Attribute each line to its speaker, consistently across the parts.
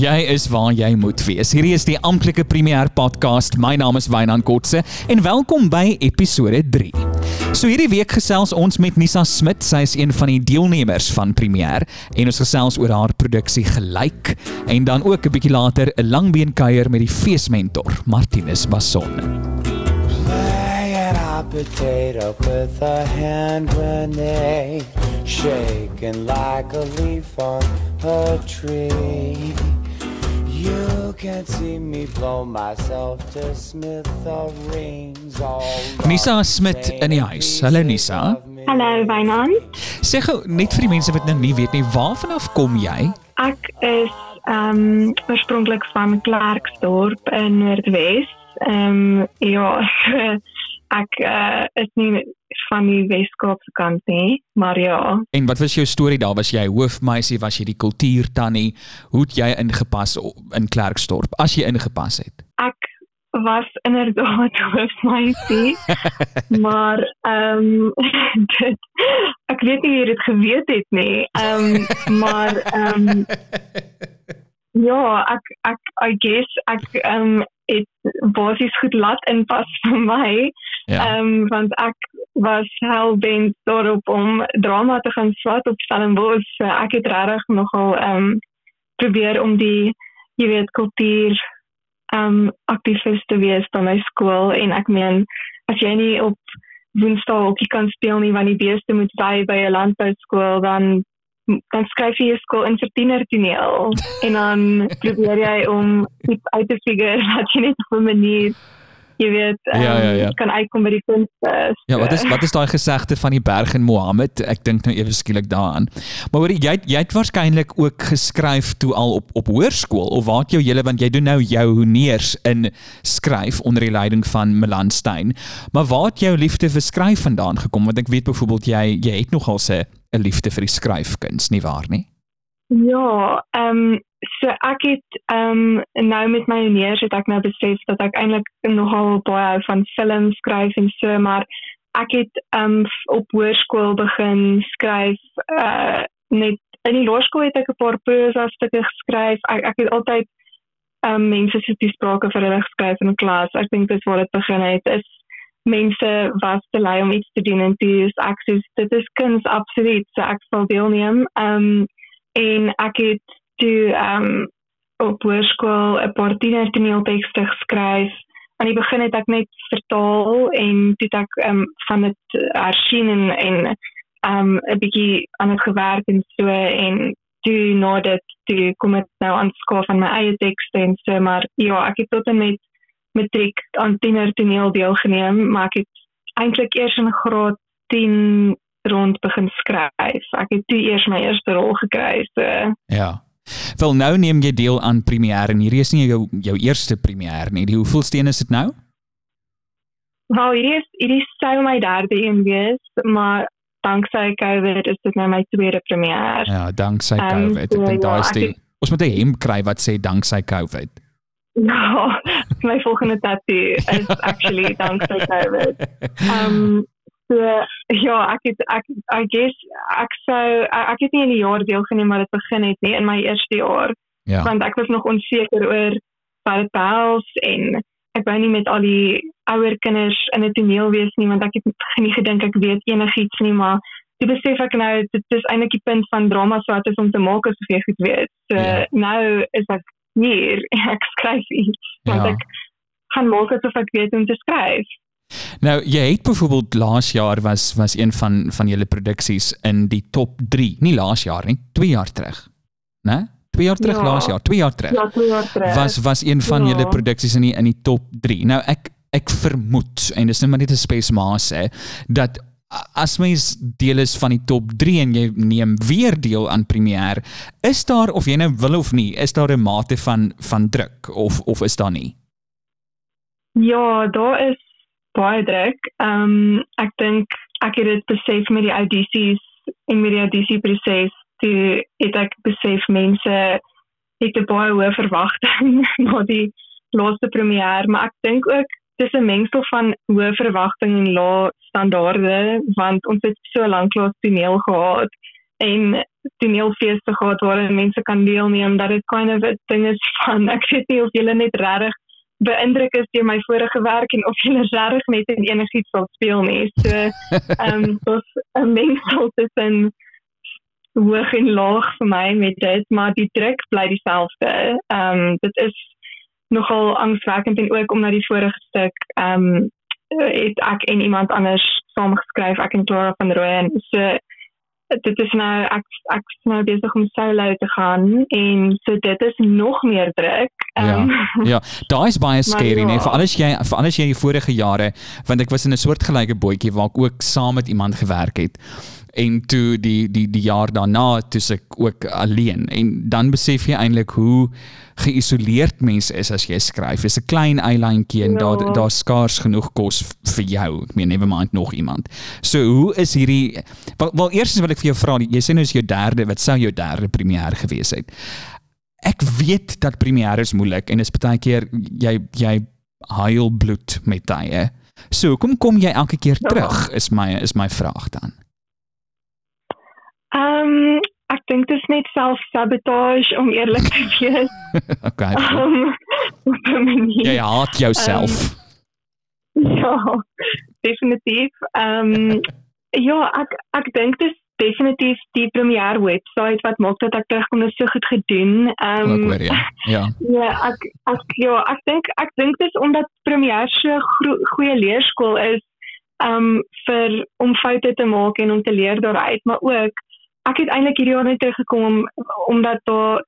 Speaker 1: Jy is waar jy moet wees. Hierdie is die amptelike premier podcast. My naam is Wynand Kotse en welkom by episode 3. So hierdie week gesels ons met Nisa Smit. Sy is een van die deelnemers van Premier en ons gesels oor haar produksie Gelyk en dan ook 'n bietjie later 'n langbeen kuier met die feesmentor Martinus Bason. potato with a hand grenade, shaking like a leaf on a tree. Nisa Smit in die huis. Hallo Nisa.
Speaker 2: Hallo Wynand.
Speaker 1: Sê gou net vir die mense wat nou nie weet nie, waarvan af kom jy?
Speaker 2: Ek is ehm um, oorspronklik van Klerksdorp in Noordwes. Ehm um, ja, ek uh, is nie van die Weskaapse kant nie, maar ja.
Speaker 1: En wat was jou storie daar? Was jy hoofmeisie, was jy die kultuurtannie? Hoe het jy ingepas in Klerksdorp as jy ingepas het?
Speaker 2: Ek was inderdaad hoofmeisie. maar ehm um, ek weet nie hoe dit geweet het nie. Ehm um, maar ehm um, ja, ek ek I guess ek ehm um, het basies goed laat inpas vir my. Ja. Ehm ja. um, want ek was hel bent daarop om drama te gaan swat op Stellenbosch. So ek het regtig nogal ehm um, probeer om die jy weet kultuur ehm um, aktivis te wees by my skool en ek meen as jy nie op Woensdae ook kan speel nie want die beeste moet by by 'n landbouskool dan dan skryf jy skool in vir tienertoneel en dan probeer jy om iets uit te figure wat jy net op 'n manier jy weet um, ja, ja, ja. kan uitkom by die kunste.
Speaker 1: Ja, wat is wat is daai gesegde van die berg en Mohammed? Ek dink nou ewe skielik daaraan. Maar hoor jy jy het waarskynlik ook geskryf toe al op op hoërskool of waar het jou hele want jy doen nou jou honeers in skryf onder die leiding van Melan Stein. Maar waar het jou liefde vir skryf vandaan gekom? Want ek weet byvoorbeeld jy jy het nogal 'n 'n liefde vir die skryfkuns, nie waar nie?
Speaker 2: Ja, ehm um, so ek het ehm um, nou met my neers het ek nou besef dat ek eintlik nogal baie van film skryf en so maar ek het ehm um, op hoërskool begin skryf uh net in die laerskool het ek 'n paar prosa stukke geskryf. Ek ek het altyd ehm um, mense se toesprake vir hulle geskryf in klas. Ek dink dit waar dit begin het is mense was te lui om iets te doen en dis ek sê dit is kuns absoluut so ek sal deelneem. Um en ek het toe um op hoërskool 'n paar tiener toneeltekste geskryf. Aan die begin het ek net vertaal en toe ek um van dit hersien en en um 'n bietjie aan dit gewerk en so en toe nou dit toe kom dit nou aan skaaf van my eie tekste en so maar ja ek het tot en met matriek aan tienertoneel deelgeneem, maar ek het eintlik eers in graad 10 rond begin skryf. Ek het toe eers my eerste rol gekry. So.
Speaker 1: Ja. Wel nou neem jy deel aan premier en hierdie is nie jou jou eerste premier nie. Die hoeveel steen is dit nou?
Speaker 2: Wel, hierdie is hierdie sou my derde een wees, maar danksy COVID is dit nou my tweede premier.
Speaker 1: Ja, danksy COVID. Um, so, ek dink daai is ja, die Ons moet 'n hemp kry wat sê danksy COVID.
Speaker 2: Ja, my volgende tattoo is actually danksy COVID. Um so ja, ek het ek I guess ek sou ek het nie in die jaar deelgeneem maar dit begin het nie in my eerste jaar. Ja. Want ek was nog onseker oor wat dit behels en ek wou nie met al die ouer kinders in 'n toneel wees nie want ek het nie gedink ek weet enigiets nie maar Dit besef ek nou dit is eintlik die punt van drama so wat is om te maak asof jy goed weet. So ja. nou is ek hier ek skryf iets want ja. ek gaan maak asof ek weet hoe om te skryf.
Speaker 1: Nou, jy het byvoorbeeld laas jaar was was een van van julle produksies in die top 3, nie laas jaar nie, 2 jaar terug. Né? 2 jaar terug ja. laas jaar, 2 jaar terug.
Speaker 2: Ja, 2 jaar terug.
Speaker 1: Was was een van ja. julle produksies in die in die top 3. Nou ek ek vermoed en dis net maar net 'n space mass hè dat as mens deel is van die top 3 en jy neem weer deel aan premier, is daar of jy nou wil of nie, is daar 'n mate van van druk of of is daar nie?
Speaker 2: Ja, daar is baie druk. Ehm um, ek dink ek het dit besef met die audisies en met die audisie proses, toe het ek besef mense het 'n baie hoë verwagting na die laaste premier, maar ek dink ook dis 'n mengsel van hoë verwagtinge en lae standaarde want ons het so lank lank toneel gehad en toneelfeeste gehad waarin mense kan deelneem dat dit kind of 'n ding is van ek weet nie of julle net regtig beïndruk is deur my vorige werk en of julle regtig net in enigiets sal speel nie. So ehm um, dis 'n mengsel tussen hoog en laag vir my met dit, maar die druk bly dieselfde. Ehm um, dit is nogal angswekkend en ook omdat die vorige stuk ehm um, het ek en iemand anders saamgeskryf, ek en Clara van Rooyen. So dit is nou ek ek is nou besig om solo te gaan en so dit is nog meer druk.
Speaker 1: Um, ja. Ja, daai is baie scary, ja. nee, vir alles jy vir alles jy in die vorige jare want ek was in 'n soortgelyke bootjie waar ek ook saam met iemand gewerk het en toe die die die jaar daarna toe ek ook alleen en dan besef jy eintlik hoe geïsoleerd mens is as jy skryf. Dis 'n klein eilandjie en ja. daar daar skaars genoeg kos vir jou. Ek meen never mind nog iemand. So hoe is hierdie wel, wel eerstens wil ek vir jou vra, jy sê nou is jou derde, wat sou jou derde premier gewees het? Ek weet dat premiere is moeilik en is baie keer jy jy huil bloed met tye. So, kom kom jy elke keer ja. terug is my is my vraag dan.
Speaker 2: Ehm um, ek dink dit is net self-sabotage om eerlik te wees.
Speaker 1: okay. Um, jy haat jouself.
Speaker 2: Um, ja, definitief. Ehm um, ja, ek ek dink dit is definitief die premier webwerf wat maak dat ek terugkom is so goed gedoen. Ehm um,
Speaker 1: hoor, ja. Ja.
Speaker 2: ja, ek ek ja, ek dink ek dink dit is omdat premier so goeie leerskool is um vir om foute te maak en om te leer daaruit, maar ook ek het eintlik hierdie jaar net teruggekom om, omdat daar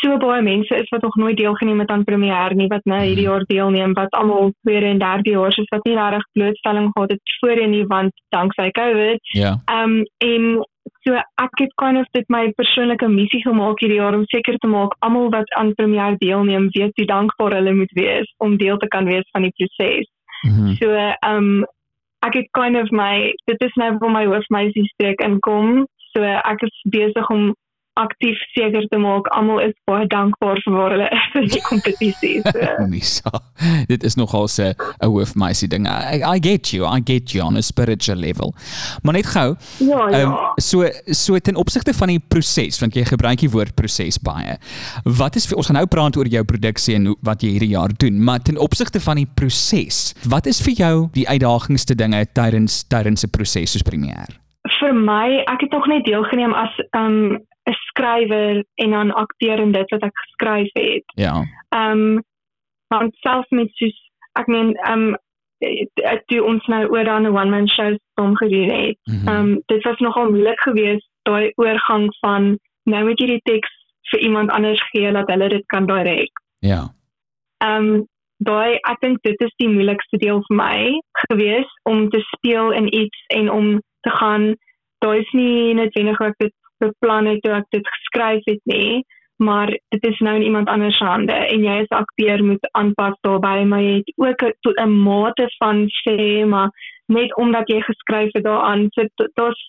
Speaker 2: so baie mense is wat nog nooit deelgeneem het aan premier nie wat nou hierdie jaar deelneem wat almal tweede en derde jaar is wat nie regtig blootstelling gehad het voorheen nie want danksy Covid.
Speaker 1: Ja.
Speaker 2: Ehm um, en so ek het kind of dit my persoonlike missie gemaak hierdie jaar om seker te maak almal wat aan premier deelneem weet hoe dankbaar hulle moet wees om deel te kan wees van die proses. Mm -hmm. So ehm um, ek het kind of my dit is nou vir my hoofmeisie streek inkom So ek is besig om aktief seker te maak almal is baie dankbaar vir waar hulle is in die kompetisie.
Speaker 1: So. dit is nogal 'n 'n hoofmeisie ding. I, I get you. I get you on a spiritual level. Maar net gou.
Speaker 2: Ja, ja. Um,
Speaker 1: so so ten opsigte van die proses, want jy gebruik die woord proses baie. Wat is vir ons gaan nou praat oor jou produksie en wat jy hierdie jaar doen, maar ten opsigte van die proses, wat is vir jou die uitdagingste dinge tydens tydens 'n proses soos premier?
Speaker 2: Vir my, ek het nog net deelgeneem as 'n um, skrywer en dan akteur in dit wat ek geskryf het.
Speaker 1: Ja.
Speaker 2: Ehm um, want selfs met soos ek meen ehm um, toe ons nou oor dan 'n one man show stom gedoen het. Ehm um, dit was nogal moeilik geweest daai oorgang van nou moet jy die teks vir iemand anders gee dat hulle dit kan direk.
Speaker 1: Ja.
Speaker 2: Ehm um, daai ek dink dit is die moeilikste deel vir my gewees om te speel in iets en om te gaan daar is nie noodwendig wat dit beplan het toe ek dit geskryf het nie maar dit is nou in iemand anders se hande en jy as akteur moet aanpas daarbey maar jy het ook 'n mate van sê maar net omdat jy geskryf het daaraan so dit's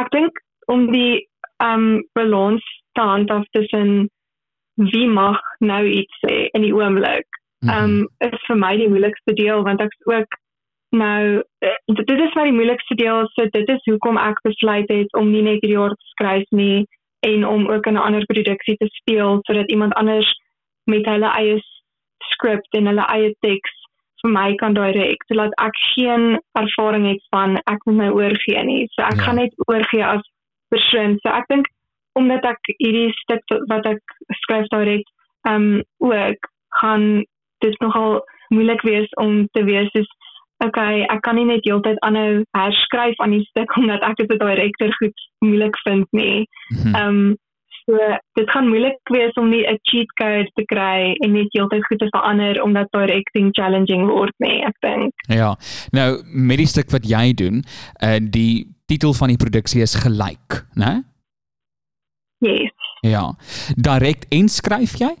Speaker 2: ek dink om die um balans te handhaaf tussen wie mag nou iets sê in die oomblik um mm -hmm. is vir my die moeilikste deel want ek ook Nou eh, dit is maar die moeilikste deel so dit is hoekom ek besluit het om nie net hierdie jaar te skryf nie en om ook 'n ander produksie te speel sodat iemand anders met hulle eie skrip en hulle eie teks vir my kan direk sodat ek geen ervaring het van ek moet my oorgee nie. So ek ja. gaan net oorgee as persoon. So ek dink omdat ek hierdie stuk wat ek skryf direk ehm um, ook gaan dit nogal moeilik wees om te wees soos okay, ek kan nie net heeltyd aanhou herskryf aan die stuk omdat ek dit direkter goed moeilik vind nie. Mhm. Ehm um, so dit gaan moeilik wees om nie 'n cheat code te kry en net heeltyd goed te verander omdat directing challenging word nie, ek dink.
Speaker 1: Ja. Nou met die stuk wat jy doen, uh die titel van die produksie is gelyk, né?
Speaker 2: Yes.
Speaker 1: Ja. Direk en skryf jy?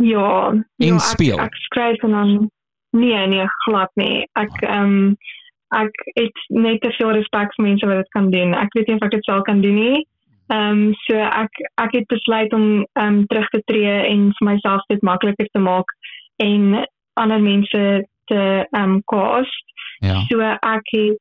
Speaker 2: Ja,
Speaker 1: en ja, speel.
Speaker 2: Ek, ek skryf en dan Nee, nee, glad nie. Ek ehm um, ek het net te veel respek vir mense wat dit kan doen. Ek weet nie of ek dit sou kan doen nie. Ehm um, so ek ek het besluit om ehm um, terug te tree en vir myself dit makliker te maak en ander mense te ehm um, cast.
Speaker 1: Ja.
Speaker 2: So ek het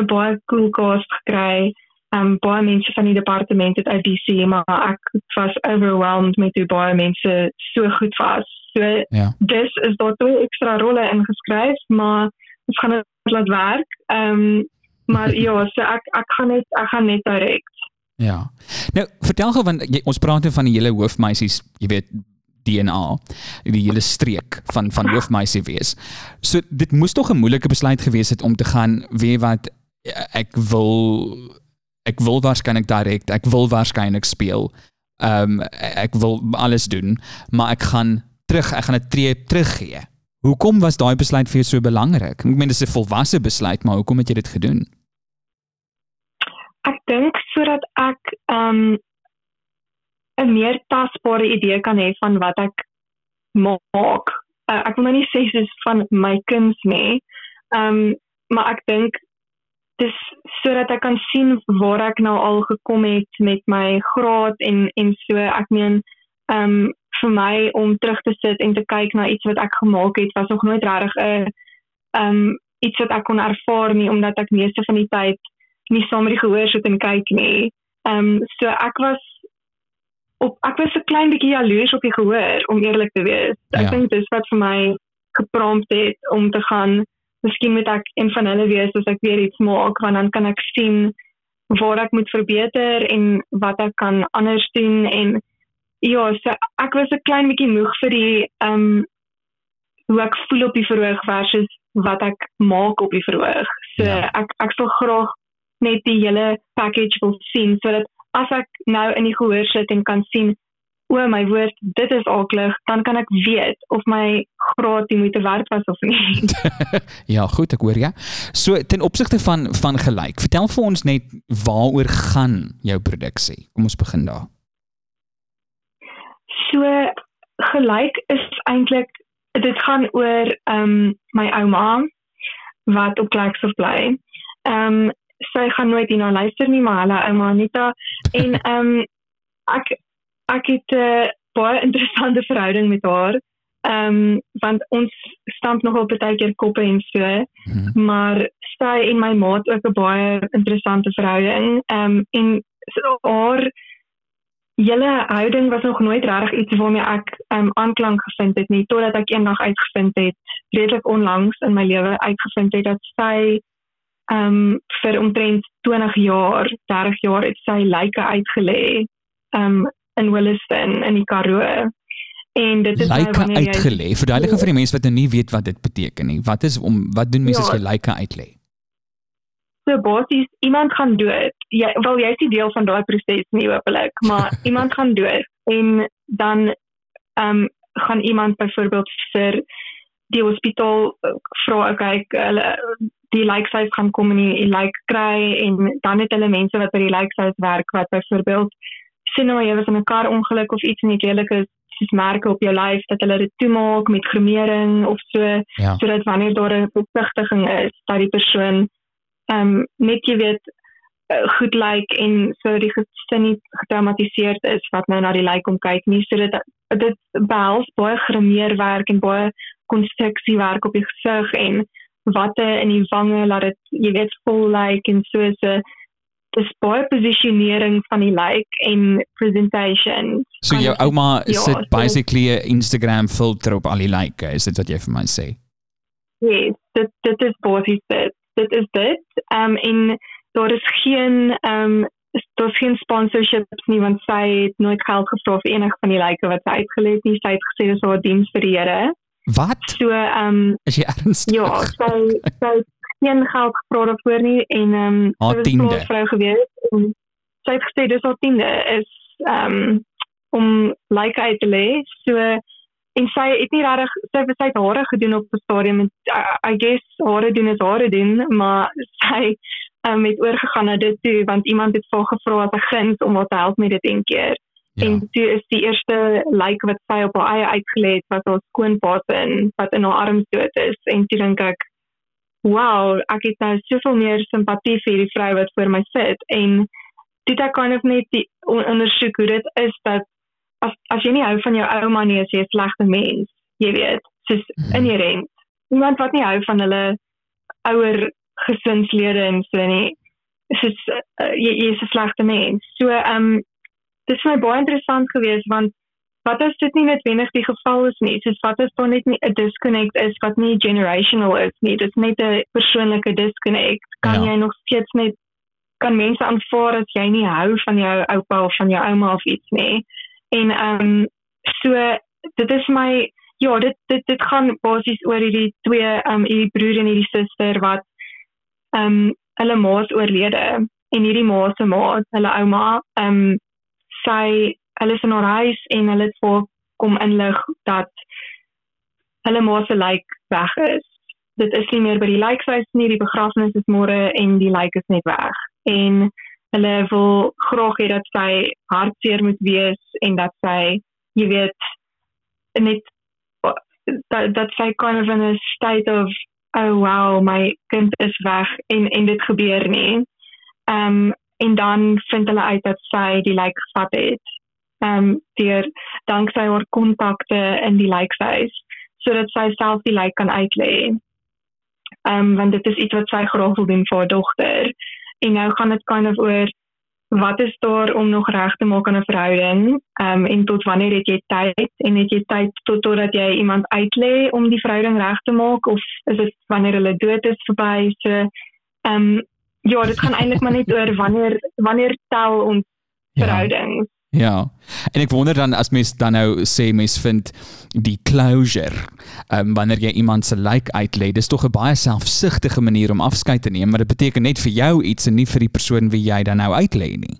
Speaker 2: 'n baie cool cast gekry um baie mense van die departement het IBC maar ek was overwhelmed met hoe baie mense so goed was. So ja. dis is daar twee ekstra rolle ingeskryf, maar ons gaan dit laat werk. Um maar ja, so ek ek gaan net ek gaan net direk.
Speaker 1: Ja. Nou, vertel gou want jy, ons praat nou van die hele hoofmeisies, jy weet DNA die hele streek van van hoofmeisie wees. So dit moes tog 'n moeilike besluit gewees het om te gaan weet wat ek wil ek wil waarskynlik direk, ek wil waarskynlik speel. Ehm um, ek wil alles doen, maar ek gaan terug, ek gaan 'n tree teruggee. Hoekom was daai besluit vir jou so belangrik? Ek meen dit is 'n volwasse besluit, maar hoekom het jy dit gedoen?
Speaker 2: Ek dink sodat ek um, 'n meer tasbare idee kan hê van wat ek maak. Uh, ek wil nou nie sê dis van my kuns nie. Um, maar ek dink dis sodat ek kan sien waar ek nou al gekom het met my graad en en so ek meen um, vir my om terug te sit en te kyk na iets wat ek gemaak het was nog nooit regtig 'n um, iets wat ek kon ervaar nie omdat ek meeste van die tyd nie saam met die gehoor sit en kyk nie. Um, so ek was op ek was 'n klein bietjie jaloers op die gehoor om eerlik te wees. Ek ja. dink dis wat vir my geprompt het om te gaan miskien moet ek een van hulle wees as ek weer iets maak want dan kan ek sien waar ek moet verbeter en wat ek kan anders doen en ja, so ek was 'n klein bietjie moeg vir die ehm um, hoe ek voel op die verhoog versus wat ek maak op die verhoog. So ja. ek ek sou graag net die hele package wil sien sodat as ek nou in die gehoor sit en kan sien o my woord dit is aklig dan kan ek weet of my graad die moeite werd was of nie
Speaker 1: ja goed ek hoor ja so ten opsigte van van gelyk vertel vir ons net waaroor gaan jou produksie kom ons begin daar
Speaker 2: so gelyk is eintlik dit gaan oor ehm um, my ouma wat op Klerksdorp bly ehm um, sy gaan nooit hierna luister nie, maar hulle ouma Anita en ehm um, ek ek het 'n uh, baie interessante verhouding met haar. Ehm um, want ons stamp nogal baie keer koppe en so, hmm. maar sy en my maat ook 'n baie interessante verhouding. Ehm um, en so haar julle houding was nog nooit regtig iets waarmee ek um, aanklank gevind het nie totdat ek eendag uitgevind het redelik onlangs in my lewe uitgevind het dat sy um vir omtrent 20 jaar, 30 jaar het sy lyke uitgelê um in Williston in die Karoo. En dit is
Speaker 1: nou lyke nou wanneer jy uitgelê. Verduidelik vir die mense wat nou nie weet wat dit beteken nie. Wat is om wat doen mense ja, as jy lyke uitlê?
Speaker 2: So basies iemand gaan dood. Jy wel jy's die deel van daai proses nie hopelik, maar iemand gaan dood en dan um gaan iemand byvoorbeeld vir die hospitaal uh, vra kyk hulle die likesize gaan kom en die like kry en dan het hulle mense wat by die likesize werk wat byvoorbeeld sien nou jy was in 'n kar ongeluk of iets en jy redelik is soos merke op jou lyf dat hulle dit toemaak met gremering of so ja. sodat wanneer daar 'n besigtiging is dat die persoon ehm um, net jy weet uh, goed lyk like en so die gesin nie getraumatiseerd is wat nou na die lyk kom kyk nie so dit dit behels baie gremeerwerk en baie konstruksiewerk op die gesig en watte in die wange laat dit jy weet vol lyk like, en so so dis baie posisionering van die lyk like en presentation.
Speaker 1: So jou ouma ja, sit basically 'n Instagram filter op al die lyke, like, is dit wat jy vir my sê?
Speaker 2: Ja, yes, dit dit is basies dit. Dit is dit. Ehm um, en daar is geen ehm um, daar is geen sponsorships nie want sy het nooit geld gevra vir enige van die lyke wat sy uitgelê het nie. Sy het gesê dis haar diens vir die Here.
Speaker 1: Wat?
Speaker 2: So ehm um,
Speaker 1: is jy ernstig?
Speaker 2: Ja, sy sy geen geld gevra daarvoor nie en ehm um,
Speaker 1: sy was 'n
Speaker 2: vrou gewees en sy het gesê dis haar tiende is ehm um, om like uit te lê. So en sy het nie regtig sy het sy hare gedoen op 'n stadium en I, I guess hare doen is hare doen, maar sy um, het oorgegaan na dit toe want iemand het vir gevra as 'n guns om haar te help met dit een keer. Ja. En toe is die eerste like wat sy op haar eie uitgelê het was haar skoonpa se wat in haar arms dood is en toe dink ek wow, ek het nou soveel meer simpatie vir die vrou wat voor my sit en dit ek kan of net die ondersoek hoe dit is dat as as jy nie hou van jou ouma nie as jy 'n slegte mens, jy weet, soos mm. inherent. Iemand wat nie hou van hulle ouer gesinslede en so nie soos uh, jy, jy is 'n slegte mens. So ehm um, dit is my baie interessant geweest want wat as dit nie noodwendig die geval is nie, soos wat as daar net 'n disconnect is wat nie generational is nie, dit is net 'n persoonlike disconnect. Kan ja. jy nog steeds net kan mense aanvaar dat jy nie hou van jou oupa of van jou ouma of iets nie. En ehm um, so dit is my ja, dit dit dit gaan basies oor hierdie twee ehm um, hierdie broer en hierdie suster wat ehm um, hulle ma's oorlede en hierdie ma se ma, hulle ouma, ehm um, sy hulle is in haar huis en hulle het voor kom inlig dat hulle ma se lijk weg is. Dit is nie meer by die lijkhuis nie, die begrafnis is môre en die lijk is net weg. En hulle wil graag hê dat sy hartseer moet wees en dat sy, jy weet, net dat dat sy kind of in 'n state of oh wow my kind is weg en en dit gebeur nie. Ehm um, en dan vind hulle uit dat sy die lijk gevat het. Ehm um, deur danksy haar kontakte in die lijkhuis sodat sy self die lijk kan uitlê. Ehm um, want dit is iets wat sy graag wil doen vir haar dogter. En nou gaan dit kind of oor wat is daar om nog reg te maak aan 'n verhouding? Ehm um, en tot wanneer het jy tyd? En het jy tyd tot totdat jy iemand uitlê om die verhouding reg te maak of is dit wanneer hulle dood is verby? So ehm um, ja, dit gaan eintlik maar net oor wanneer wanneer tel ons verhoudings.
Speaker 1: Ja. En ek wonder dan as mens dan nou sê mens vind die closure, ehm um, wanneer jy iemand se lijk uitlê, dis tog 'n baie selfsugtige manier om afskeid te neem, maar dit beteken net vir jou iets en nie vir die persoon wie jy dan nou uitlê nie.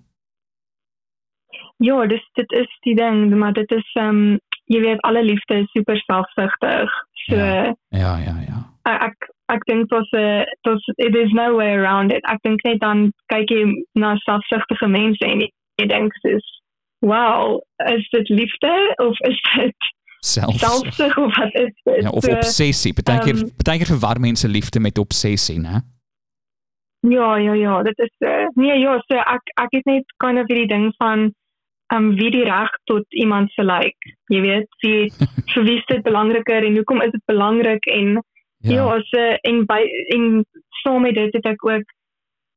Speaker 2: Ja, dis dit is die ding, maar dit is ehm um, jy weet alle liefde is super selfsugtig. So
Speaker 1: Ja, ja, ja. ja.
Speaker 2: Ek ek dink 'n dit it is no way around it. Ek dink net dan kyk jy na selfsugtige mense en jy dink dis wow, is dit liefde of is dit selfsug of wat is dit?
Speaker 1: Ja, of so, obsessie. Partykeer um, partykeer verwar mense liefde met obsessie, né?
Speaker 2: Ja, ja, ja, dit is uh, nee, ja, so ek ek het net kind of hierdie ding van um wie die reg tot iemand se lyk. Like. Jy weet, wie vir wie is dit belangriker en hoekom is dit belangrik en ja, ja so en by en saam met dit het ek ook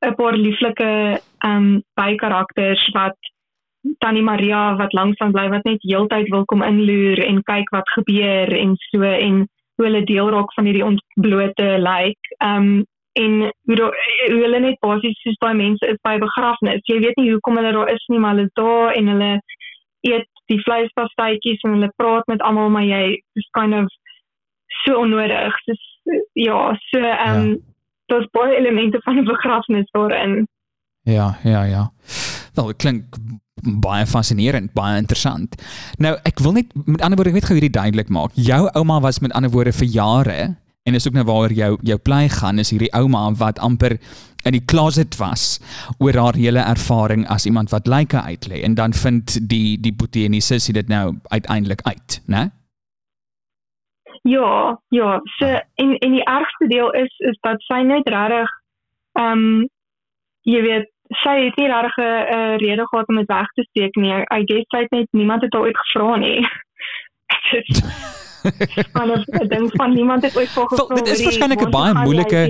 Speaker 2: 'n paar lieflike um bykarakters wat Tannie Maria wat langsaan bly wat net heeltyd wil kom inloer en kyk wat gebeur en so en hoe hulle deel raak van hierdie ontblote lyk. Like. Um en hoe, hoe hulle net basies soos baie mense is by begrafnis. Jy weet nie hoekom hulle daar is nie, maar hulle is daar en hulle eet die vleispastytjies en hulle praat met almal, maar jy is kind of so onnodig. Dis ja, so um ja. daar's baie elemente van 'n begrafnis daarin.
Speaker 1: Ja, ja, ja. Wel, dit klink baie fascinerend, baie interessant. Nou, ek wil net met ander woorde, ek weet gou hierdie duidelik maak. Jou ouma was met ander woorde vir jare en is ook nou waar jou jou plei gaan is hierdie ouma wat amper in die closet was oor haar hele ervaring as iemand wat lyke uitlê en dan vind die die boetie en die sussie dit nou uiteindelik uit, né?
Speaker 2: Ja, ja, so en en die ergste deel is is dat sy net regtig ehm um, jy weet sy het nie regtig 'n rede gehad om dit weg te steek nie. I guess sy het net niemand het ooit gevra nie. Maar ek dink van niemand het ooit gevra.
Speaker 1: Dit is waarskynlik 'n baie moeilike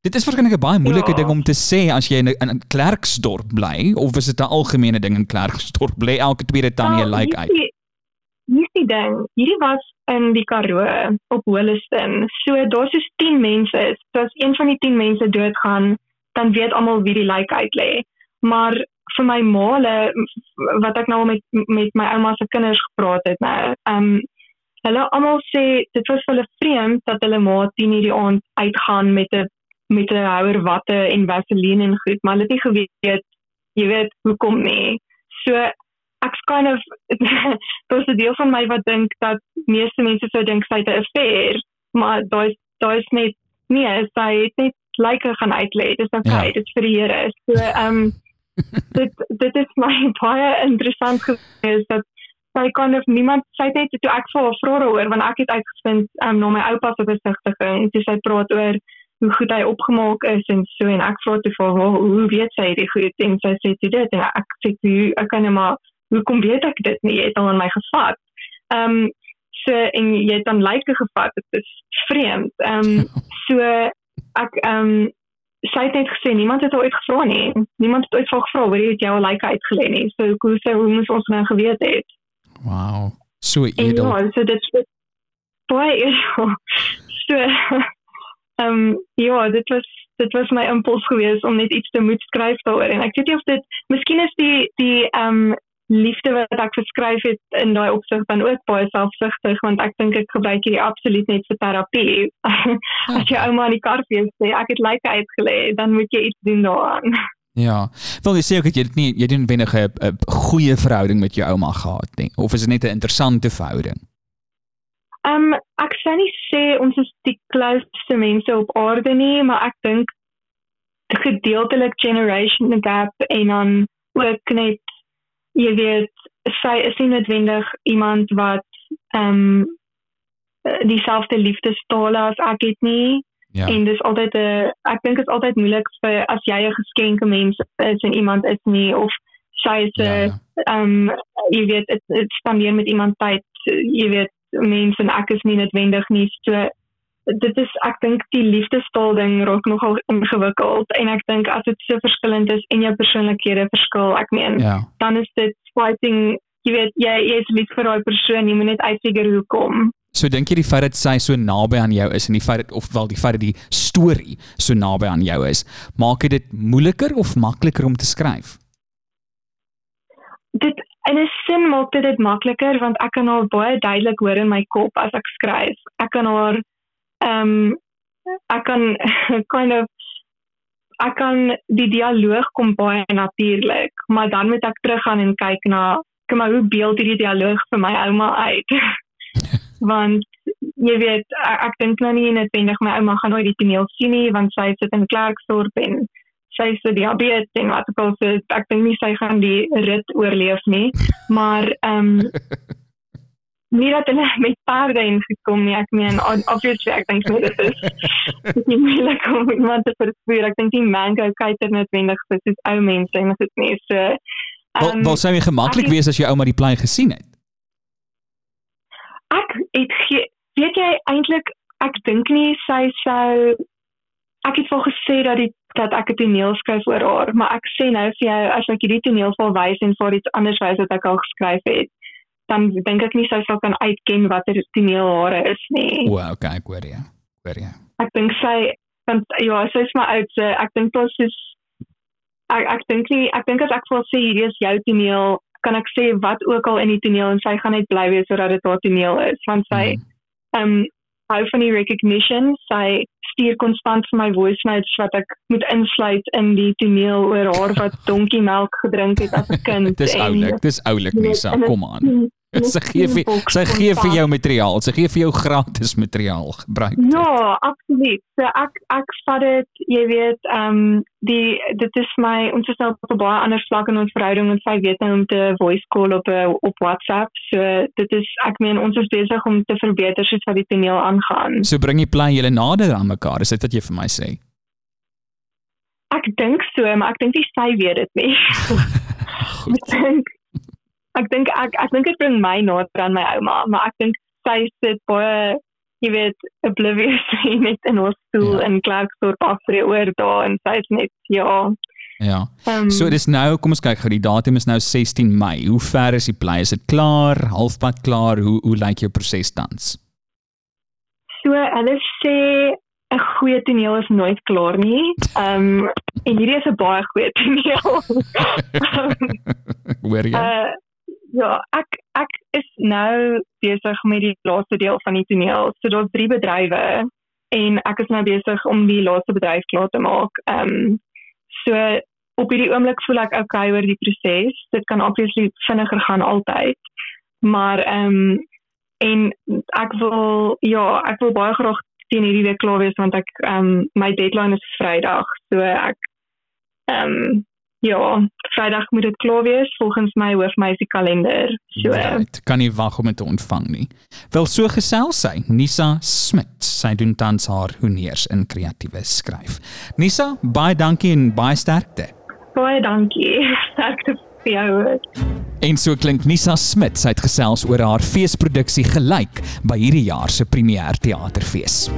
Speaker 1: Dit is waarskynlik 'n baie moeilike ja. ding om te sê as jy in 'n Klerksdorp bly of is dit 'n algemene ding in Klerksdorp bly elke tweede tannie well, like uit.
Speaker 2: Nie die ding. Hierdie was in die Karoo op Holliston. So daar's so 10 mense. So as een van die 10 mense doodgaan, dan weet almal wie die like uit lê. Maar vir my maale wat ek nou met met my ouma se kinders gepraat het, nou, ehm um, hulle almal sê dit was hulle vreemd dat hulle ma 10 hierdie aand uitgaan met 'n met 'n houer watte en vaseline en goed, maar hulle het nie geweet jy weet hoekom nie. So ek kind of daar's 'n deel van my wat dink dat meeste mense sou dink sy het 'n affair, maar daai daai is net nee, sy het net lyke gaan uitlê. Dis okay, ja. dit vir die Here. So ehm um, dit dit is my baie interessant gewees dat sy kan of niemand sy het net toe ek vir haar vra oor want ek het uitgevind ehm um, na my oupa se besigtiging. Sy sê praat oor hoe goed hy opgemaak is en so en ek vra toe vir haar hoe weet sy dit goed en sy sê dit en ek sê toe ek kan net maar hoekom weet ek dit nie jy het al aan my gevat. Ehm um, so en jy het dan lyke gevat dit is vreemd. Ehm um, so ek ehm um, sy het net gesê niemand het haar ooit gevra nie. Niemand het ooit vir gevra waar jy jou like uitgelê nie. So hoe sou hoe moes ons nou geweet het?
Speaker 1: Wow. So edel.
Speaker 2: En ja, so dit baie edel. So ehm um, ja, dit was dit was my impuls geweest om net iets te moet skryf daaroor en ek weet nie of dit miskien is die die ehm um, liefde wat ek geskryf het in daai opsig dan ook baie selfsugtig want ek dink ek gebruik hierdie absoluut net vir terapie. As jy ouma aan die kar vir sê ek het lyke uitgelê, dan moet jy iets doen daaraan.
Speaker 1: Ja. Wil jy sê ook dat jy dit nie jy doen wenige 'n goeie verhouding met jou ouma gehad nie of is dit net 'n interessante verhouding?
Speaker 2: Ehm um, ek sou nie sê ons is die closest mense op aarde nie, maar ek dink gedeeltelik generation gap en dan ook net jy weet sy is nie noodwendig iemand wat ehm um, dieselfde liefdestale as ek het nie. Ja. En dis altyd 'n ek dink dit is altyd moeilik vir as jy 'n geskenke mens is en iemand is nie of sy is 'n ja, ja. ehm ja, um, jy weet dit spandeer met iemand tyd jy weet mense en ek is nie noodwendig nie so dit is ek dink die liefdestaal ding raak nogal ingewikkeld en ek dink as dit so verskillend is en jou persoonlikhede verskil ek meen ja. dan is dit fighting jy weet jy jy is lief vir daai persoon jy moet net uitfigure hoe kom
Speaker 1: So dink jy die feit dat sy so naby aan jou is en die feit dat of wel die feit dat die storie so naby aan jou is, maak dit moeiliker of makliker om te skryf?
Speaker 2: Dit in 'n sin maak dit dit makliker want ek kan haar baie duidelik hoor in my kop as ek skryf. Ek kan haar um, ek kan kind of ek kan die dialoog kom baie natuurlik, maar dan moet ek teruggaan en kyk na kom maar hoe beeld hierdie dialoog vir my ouma uit. want jy weet ek, ek dink nou nie noodwendig my ouma gaan nooit die toneel sien nie want sy sit in Klerksdorp en sy se diabetes en wat ook al so ek dink nie sy gaan die rit oorleef nie maar ehm um, nie dat hulle met paarde ingekom nie ek meen obviously ek dink dit is dit nie lekker om iemand te verspoor ek dink die mango kyker noodwendig vir soos ou mense en dit nie so
Speaker 1: um, wel sou jy gemaklik wees as jy ouma die plein gesien het
Speaker 2: ek het weet jy eintlik ek dink nie sy sou ek het al gesê dat die dat ek 'n toneel skryf oor haar, maar ek sê nou vir jou as ek hierdie toneel sal wys en vir iets anders wys wat ek al geskryf het, dan dink ek nie sy sal kan uitken watter toneel haar is nie.
Speaker 1: O, okay, ek hoor jy. Hoor jy.
Speaker 2: Ek dink sy want ja, sy is maar oud, so ek dink dit is ek ek dink nie ek dink as ek wil sê hierdie is jou toneel, kan ek sê wat ook al in die toneel en sy gaan net bly wees sodat dit haar toneel is, want sy hmm. ehm mm. um, hou van die recognition. Sy stuur konstant vir my voice notes wat ek moet insluit in die toneel oor haar wat donkie melk gedrink het as 'n kind.
Speaker 1: dis oulik, dis oulik Lisa, kom aan. Sy gee vir sy gee vir jou materiaal. Sy gee vir jou gratis materiaal gebruik.
Speaker 2: Ja, absoluut. So ek ek vat dit, jy weet, ehm um, die dit is my ons is nou op 'n baie ander vlak in ons verhouding en sy weet nou om te voice call op eh, op WhatsApp. So dit is ek meen ons is besig om te verbeter soos wat die toneel aangaan.
Speaker 1: So bring jy plan julle nader aan mekaar. Is dit wat jy vir my sê?
Speaker 2: Ek dink so, maar ek dink jy sy weet dit nie. ek dink ek dink ek ek dink dit bring my nader aan my ouma, maar ek dink sy sit baie jy weet oblivious net in ons stoel ja. in Klerksdorp afre oor daar en sy is net ja.
Speaker 1: Ja. Um, so dis nou, kom ons kyk gou, die datum is nou 16 Mei. Hoe ver is die play? Is dit klaar? Halfpad klaar? Hoe hoe lyk jou proses tans?
Speaker 2: So, hulle sê 'n goeie toneel is nooit klaar nie. Ehm um, en hierdie is 'n baie goeie toneel.
Speaker 1: Hoor jy? Uh,
Speaker 2: Ja, ek ek is nou besig met die laaste deel van die toneel. So daar's drie bedrywe en ek is nou besig om die laaste bedryf klaar te maak. Ehm um, so op hierdie oomblik voel ek okay oor die proses. Dit kan obviously vinniger gaan altyd. Maar ehm um, en ek wil ja, ek wil baie graag teen hierdie week klaar wees want ek ehm um, my deadline is Vrydag. So ek ehm um, Ja, Vrydag moet dit klaar wees volgens my hoofmeisie kalender. So
Speaker 1: right, kan nie wag om dit te ontvang nie. Wel so gesels sy, Nisa Smit. Sy doen tans haar honeurs in kreatiewe skryf. Nisa, baie dankie en baie sterkte.
Speaker 2: Baie dankie. Sterkte vir jou.
Speaker 1: En so klink Nisa Smit, sy het gesels oor haar feesproduksie gelyk by hierdie jaar se premier teaterfees.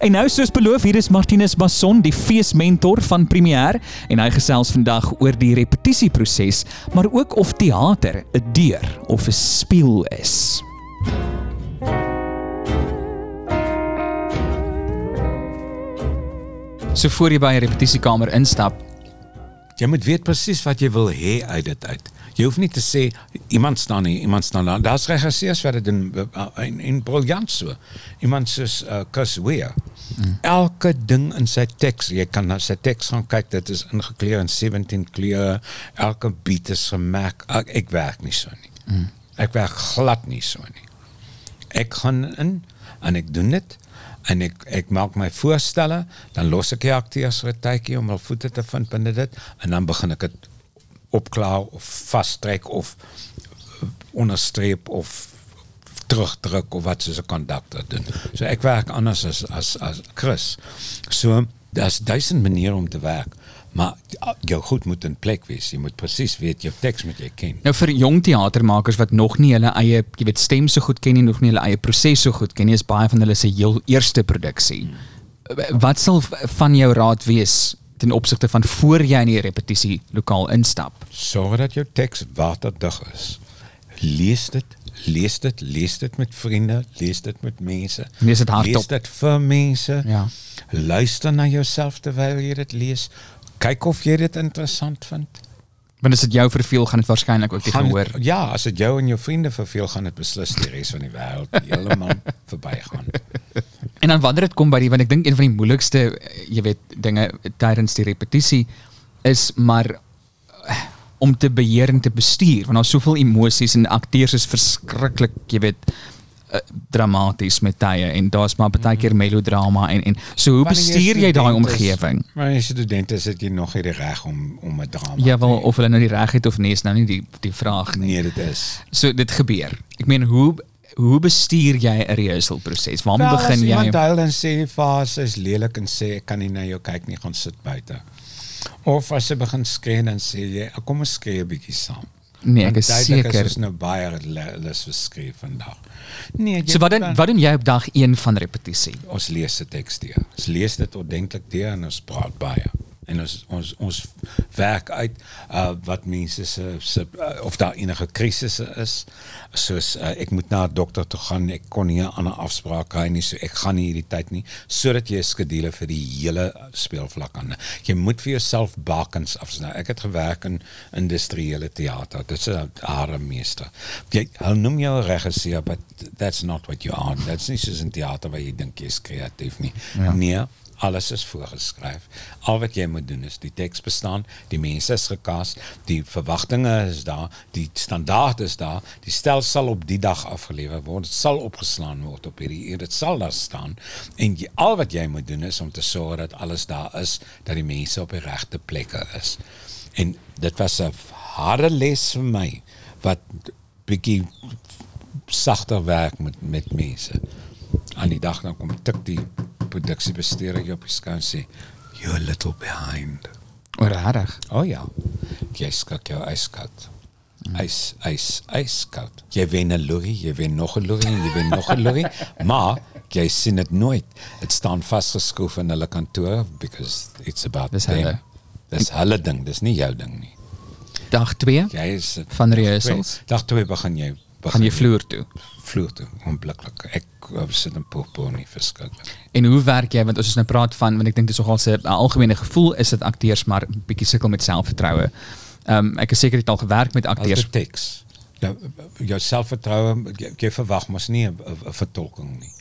Speaker 1: En nou soos beloof, hier is Martinus Basson, die feesmentor van Premier en hy gesels vandag oor die repetisieproses, maar ook of teater 'n deur of 'n spieël is. So voor jy by 'n repetisiekamer instap,
Speaker 3: Jy moet weet presies wat jy wil hê uit dit uit. Jy hoef nie te sê iemand staan hier, iemand staan daar. Daar's regisseurs wat dit doen in in briljant so. Iemand soos uh, Chris Weir. Mm. Elke ding in sy teks, jy kan na sy teks gaan kyk, dit is ingekleur in 17 kleure. Elke beat is gemerk. Ek, ek werk nie so nie. Mm. Ek werk glad nie so nie. Ek gaan in en ek doen dit en ek ek maak my voorstelle, dan los ek die akteurs vir 'n tydjie om hul voete te vind binne dit en dan begin ek dit opklaar of vastrek of onderstreep of terugdruk of wat soos 'n konduktor doen. So ek werk anders as as as Chris. So daar's duisend maniere om te werk. Maar jou goed moet in plek wees. Jy moet presies weet jou teks moet jy ken.
Speaker 1: Nou vir jong teatermakers wat nog nie hulle eie, jy weet, stem so goed ken nie, nog nie hulle eie proses so goed ken nie, is baie van hulle se heel eerste produksie. Wat sal van jou raad wees ten opsigte van voor jy in die repetisie lokaal instap?
Speaker 3: Sorg dat jou teks waterdig is. Lees dit, lees dit, lees dit met vriende, lees dit met mense.
Speaker 1: Lees dit hardop.
Speaker 3: Lees dit vir mense.
Speaker 1: Ja.
Speaker 3: Luister na jouself terwyl jy dit lees. Kyk of jy dit interessant vind.
Speaker 1: Want as dit jou verveel, gaan dit waarskynlik ook die
Speaker 3: Gaan
Speaker 1: gehoor.
Speaker 3: dit- Ja, as dit jou en jou vriende verveel, gaan dit beslis die res van die wêreld heeltemal verbygaan.
Speaker 1: En dan wanneer dit kom by die want ek dink een van die moeilikste eh, jy weet dinge tydens die repetisie is maar eh, om te beheer en te bestuur want daar's soveel emosies en akteurs is verskriklik jy weet uh, dramaties met tye en daar's maar baie keer melodrama en en so hoe
Speaker 3: Wanneer
Speaker 1: bestuur jy daai omgewing?
Speaker 3: As student is dit jy nog nie die reg om om 'n drama
Speaker 1: Ja wel of hulle nou die reg het of nie is nou nie die die vraag nie.
Speaker 3: nee, dit is.
Speaker 1: So dit gebeur. Ek meen hoe hoe bestuur jy 'n rehearsalproses? Waarmee
Speaker 3: Wel,
Speaker 1: begin
Speaker 3: as
Speaker 1: jy?
Speaker 3: iemand huil en sê fase is lelik en sê ek kan nie na jou kyk nie, gaan sit buite. Of as jy begin skree dan sê jy kom ons skree 'n bietjie saam.
Speaker 1: Nee, ek is seker.
Speaker 3: Is nou baie lus vir skree vandag. Nee, jy
Speaker 1: So wat doen wat doen jy op dag 1 van repetisie?
Speaker 3: ons lees die teks deur. Ons lees dit ordentlik deur en ons praat baie. En ons ons ons werk uit uh wat mense se se uh, of daar enige krisisse is. Soos uh, ek moet na 'n dokter toe gaan, ek kon nie 'n ander afspraak kry nie, so ek gaan nie hierdie tyd nie sodat jy 'n skedule vir die hele speelvlak aan. Jy moet vir jouself bakens afsny. Ek het gewerk in industriële teater. Dit is 'n harde meester. Jy hulle noem jou 'n regisseur, but that's not what you are. That's nie soos in teater waar jy dink jy is kreatief nie.
Speaker 1: Ja.
Speaker 3: Nee, alles is voorgeskryf. Al wat jy moet doen is die teks bestaan, die mense is gekas, die verwagtinge is daar, die standaard is daar, die stel sal op die dag afgelewer word, dit sal opgeslaan word op hierdie uur, dit sal daar staan en al wat jy moet doen is om te sorg dat alles daar is, dat die mense op die regte plekke is. En dit was 'n harde les vir my wat bietjie sagter werk met met mense. Aan die dag dan kom tik die produksiebestuurder jou op sê you're a little behind.
Speaker 1: O
Speaker 3: oh ja. Jy skak jou yskoud. Ys, ys, yskoud. Jy wen 'n lorry, jy wen nog 'n lorry, jy wen nog 'n lorry, maar jy sien dit nooit. Dit staan vasgeskroef in hulle kantoor because it's about
Speaker 1: Dis
Speaker 3: them.
Speaker 1: hulle.
Speaker 3: Dis hulle ding, dis nie jou ding nie.
Speaker 1: Dag 2
Speaker 3: Jy is
Speaker 1: Van rehearsals?
Speaker 3: Dag 2 begin jy
Speaker 1: gaan jy vloer toe.
Speaker 3: vloer toe onmiddellik. Ek uh, sit in Popo verskriklik.
Speaker 1: En hoe werk jy want ons is nou praat van want ek dink dis nogal 'n algemene gevoel is dat akteurs maar bietjie sukkel met selfvertroue. Ehm um, ek is seker jy het al gewerk met akteurs.
Speaker 3: die teks. Nou jou selfvertroue jy, jy verwag mos nie 'n 'n- 'n vertolking nie.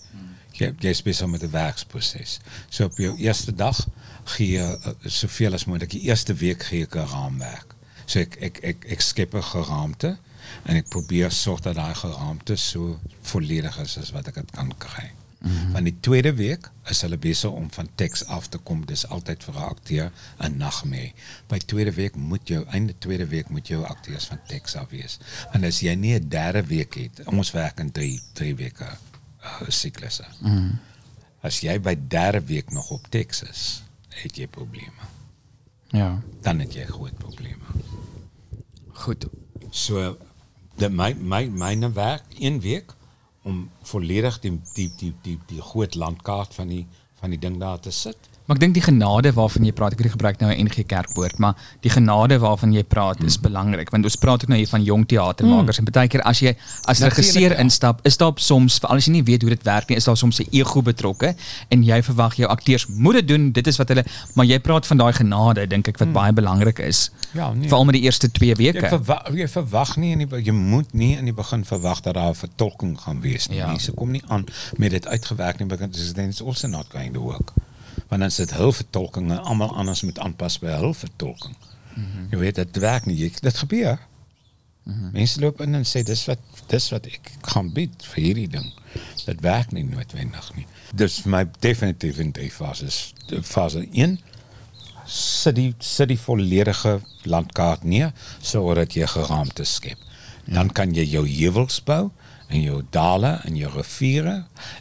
Speaker 3: Jy jy is besig met 'n werksproses. So op jou eerste dag gee jy uh, soveel as moontlik. Die eerste week gee ek 'n raamwerk. So ek ek ek ek skep 'n geraamte en ek probeer sorg dat daai geraamte so volledig is as wat ek dit kan kry. Mm -hmm. Van die tweede week is hulle besig om van teks af te kom. Dis altyd vir 'n akteur 'n nagmerrie. By tweede week moet jou einde tweede week moet jou akteurs van teks af wees. En as jy nie 'n derde week het, ons werk in 3 3 weke uh, siklusse. Mm -hmm. As jy by derde week nog op teks is, het jy probleme.
Speaker 1: Ja.
Speaker 3: Dan het jy groot probleme.
Speaker 1: Goed.
Speaker 3: So dit my my myne werk een week om volledig die die die die die groot landkaart van die van die ding daar te sit.
Speaker 1: Maar ek dink die genade waarvan jy praat, ek het nie gebruik nou 'n NG Kerkwoord, maar die genade waarvan jy praat is belangrik want ons praat ook nou hier van jong teatermakers en baie keer as jy as regisseur instap, is daar soms veral as jy nie weet hoe dit werk nie, is daar soms 'n ego betrokke en jy verwag jou akteurs moet dit doen, dit is wat hulle maar jy praat van daai genade dink ek wat baie belangrik is.
Speaker 3: Ja, nee.
Speaker 1: Veral met die eerste 2
Speaker 3: Jy
Speaker 1: weke.
Speaker 3: verwag jy verwag nie in die be- jy moet nie in die begin verwag dat daar 'n vertolking gaan wees nie.
Speaker 1: Ja.
Speaker 3: Ja. Mense kom nie aan met dit uitgewerk nie because then it's also not going to work. Want dan is dit hul vertolking en almal anders moet aanpas by hul vertolking. Mm -hmm. Jy weet dit werk nie. Jy, dit gebeur. Mm -hmm. Mense loop in en sê dis wat dis wat ek gaan bied vir hierdie ding. Dit werk nie noodwendig nie. Dis my definitief in die fase is fase 1 sit die sit die volledige landkaart neer sodat jy geraamte skep. Dan kan jy jou heuwels bou en jou dale en jou riviere.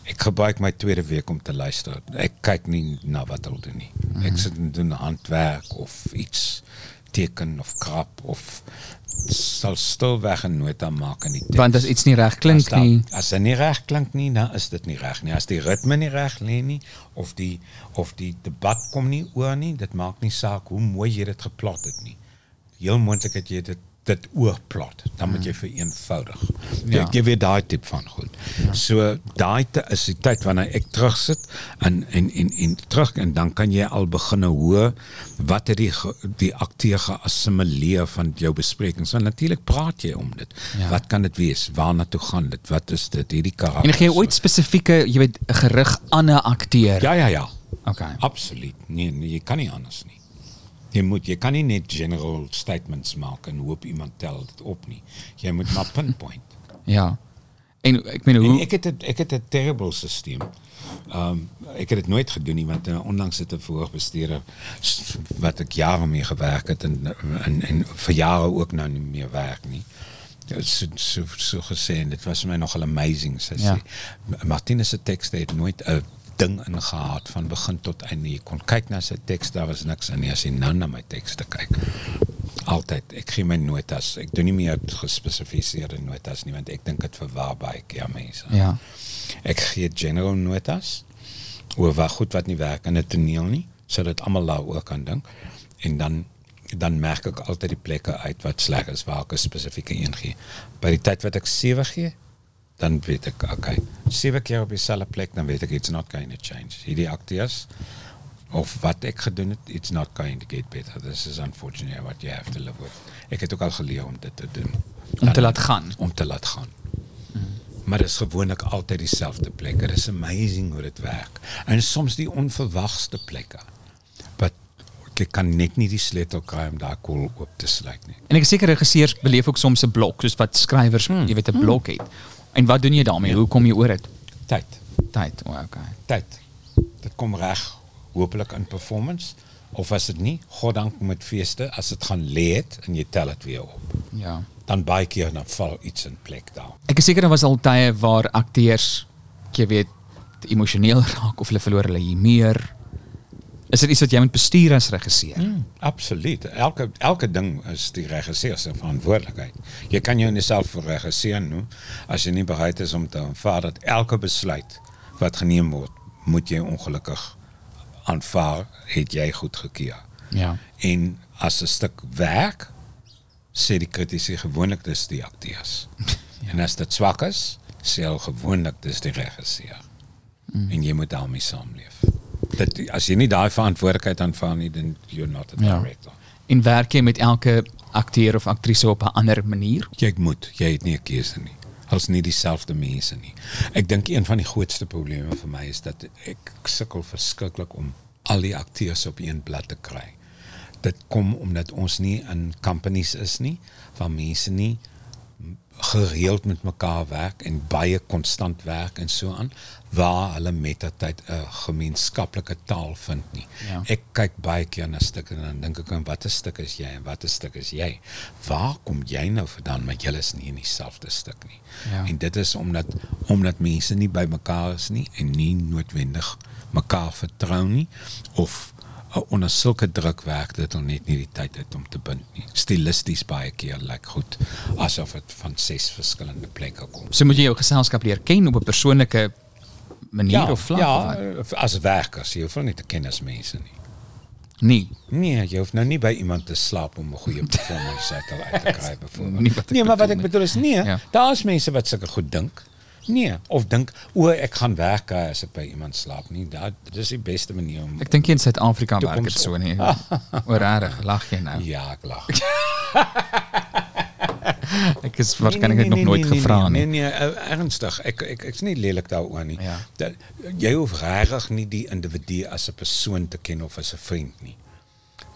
Speaker 3: Ek gebruik my tweede week om te luister. Ek kyk nie na wat hulle doen nie. Ek sit en doen handwerk of iets teken of krap of sal stilweg 'n nota maak in die teks.
Speaker 1: Want as iets nie reg klink
Speaker 3: As daar-
Speaker 1: nie,
Speaker 3: As dit nie reg klink nie, dan is dit nie reg nie. As die ritme nie reg lê nie of die of die debat kom nie oor nie, dit maak nie saak hoe mooi jy dit geplot het nie. Heel moontlik het jy dit dit oorplot. Dan moet jy vereenvoudig. Ja. Jy, jy weet daai tip van goed. Ja. So daai is die tyd wanneer ek terugsit en en en en terug en dan kan jy al begin hoor wat het die die akteur geassimileer van jou besprekings. Want natuurlik praat jy om dit.
Speaker 1: Ja.
Speaker 3: Wat kan dit wees? Waarna toe gaan dit? Wat is dit? Hierdie karakter.
Speaker 1: en gee jy ooit spesifieke, jy weet, gerig aan 'n akteur.
Speaker 3: Ja, ja, ja.
Speaker 1: Okay.
Speaker 3: Absoluut. Nee, nee, jy kan nie anders nie. Jy moet jy kan nie net general statements maak en hoop iemand tel dit op nie. Jy moet maar pinpoint.
Speaker 1: Ja. En ek meen
Speaker 3: En
Speaker 1: hoe
Speaker 3: ek het het, ek het 'n terrible stelsel. Ehm um, ek het dit nooit gedoen nie want uh, onlangs het 'n voorbestuurder s- wat ek jare mee gewerk het en en, en vir jare ook nou nie meer werk nie. Ja, so so so gesê en dit was vir my nogal amazing sy
Speaker 1: Ja.
Speaker 3: sê. Martinus se tekste het nooit 'n ding ingehad van begin tot einde. Jy kon kyk na sy teks, daar was niks in nie as jy nou na my tekste kyk. Altyd. Ek gee my notas. Ek doen nie meer gespesifiseerde notas nie want ek dink dit verwar baie keer mense.
Speaker 1: Ja.
Speaker 3: Ek gee general notas oor wat goed wat nie werk in 'n toneel nie, sodat almal daaroor kan dink. En dan dan merk ek altyd die plekke uit wat sleg is waar ek 'n spesifieke een gee. By die tyd wat ek 7 gee, dan weet ek okay, 7 keer op dieselfde plek, dan weet ek it's not going to change. Hierdie akteurs of wat ek gedoen het, it's not going to get better. This is unfortunately what you have to live with. Ek het ook al geleer om dit te doen.
Speaker 1: Om te laat gaan.
Speaker 3: Om te laat gaan. Maar dit is gewoonlik altyd dieselfde plekke. Dit is amazing hoe dit werk. En soms die onverwagste plekke. Wat ek kan net nie die sleutel kry om daai koel oop te sluit nie.
Speaker 1: En ek is seker regisseurs beleef ook soms 'n blok, soos wat skrywers,
Speaker 3: Hmm.
Speaker 1: jy weet 'n blok het. En wat doen jy daarmee? Hoe kom jy oor dit?
Speaker 3: Tyd.
Speaker 1: Tyd. O, okay.
Speaker 3: Tyd. Dit kom reg hopelik in performance of as dit nie, God dank met feeste as dit gaan lê het en jy tel dit weer op.
Speaker 1: Ja.
Speaker 3: Dan baie keer dan val iets in plek daar.
Speaker 1: Ek is seker daar was al tye waar akteurs jy weet emosioneel raak of hulle verloor hulle humeur. Is dit iets wat jy moet bestuur as regisseur?
Speaker 3: Mm, absoluut. Elke elke ding is die regisseur se verantwoordelikheid. Jy kan nie self vir regisseur noem as jy nie bereid is om te aanvaar dat elke besluit wat geneem word, moet jy ongelukkig aanvaar het jy goed gekeer.
Speaker 1: Ja.
Speaker 3: En as 'n stuk werk sê die kritici gewoonlik dis die akteurs. ja. En as dit swak is, sê hulle gewoonlik dis die regisseur. Mm. En jy moet daarmee saamleef. Dit as jy nie daai verantwoordelikheid aanvaar nie, dan you're not a
Speaker 1: Ja.
Speaker 3: director.
Speaker 1: En werk jy met elke akteur of aktrise op 'n ander manier?
Speaker 3: Jy moet, jy het nie 'n keuse nie. Is nie dieselfde mense nie. Ek dink een van die grootste probleme vir my is dat ek sukkel verskriklik om al die akteurs op een blad te kry. Dit kom omdat ons nie in companies is nie waar mense nie gereeld met mekaar werk en baie konstant werk en so aan waar hulle met die tyd 'n gemeenskaplike taal vind nie.
Speaker 1: Ja.
Speaker 3: Ek kyk baie keer na stukke en dan dink ek aan watter stuk is jy en watter stuk is jy? Waar kom jy nou vandaan? Maar julle is nie in dieselfde stuk nie.
Speaker 1: Ja.
Speaker 3: En dit is omdat omdat mense nie by mekaar is nie en nie noodwendig mekaar vertrou nie of onder sulke druk werk dit om net nie die tyd het om te bind nie. Stilisties baie keer lyk like goed asof dit van ses verskillende plekke kom.
Speaker 1: So moet jy jou geselskap leer ken op 'n persoonlike manier of vlak.
Speaker 3: Ja,
Speaker 1: of wat?
Speaker 3: as werkers, jy hoef nie te ken as mense nie.
Speaker 1: nee.
Speaker 3: Nee, jy hoef nou nie by iemand te slaap om 'n goeie performance uit te kry byvoorbeeld. Nee, maar wat ek bedoel is nee,
Speaker 1: ja.
Speaker 3: daar is mense wat sulke goed dink. Nee, of dink o, ek gaan werk kry as ek by iemand slaap nie. Dat dis die beste manier om
Speaker 1: Ek dink in Suid-Afrika werk dit so nie. Oor regtig, lag jy nou?
Speaker 3: Ja, ek lag.
Speaker 1: Ek is waarskynlik nog nooit gevra
Speaker 3: nee,
Speaker 1: nie.
Speaker 3: Nee, nee, uh, ernstig. Ek ek ek's nie lelik daaroor nie.
Speaker 1: Ja.
Speaker 3: Dat jy hoef regtig nie die individu as 'n persoon te ken of as 'n vriend nie.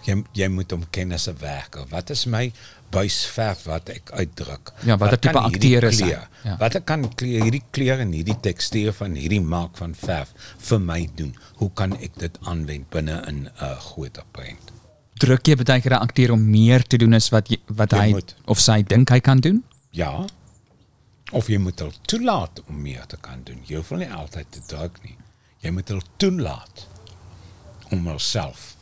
Speaker 3: Jy jy moet hom ken as 'n werker. Wat is my buisverf wat ek uitdruk?
Speaker 1: Ja, watter
Speaker 3: Wat
Speaker 1: tipe akteur is hy? Ja.
Speaker 3: Wat kan kleur hierdie kleur en hierdie tekstuur van hierdie maak van verf vir my doen? Hoe kan ek dit aanwend binne in 'n groter prent?
Speaker 1: Druk jy baie keer 'n akteur om meer te doen as wat jy, wat
Speaker 3: Jy
Speaker 1: hy
Speaker 3: moet.
Speaker 1: of sy dink hy kan doen?
Speaker 3: Ja. Of jy moet hulle toelaat om meer te kan doen. Jy hoef hulle nie altyd te druk nie. Jy moet hulle toelaat om hulself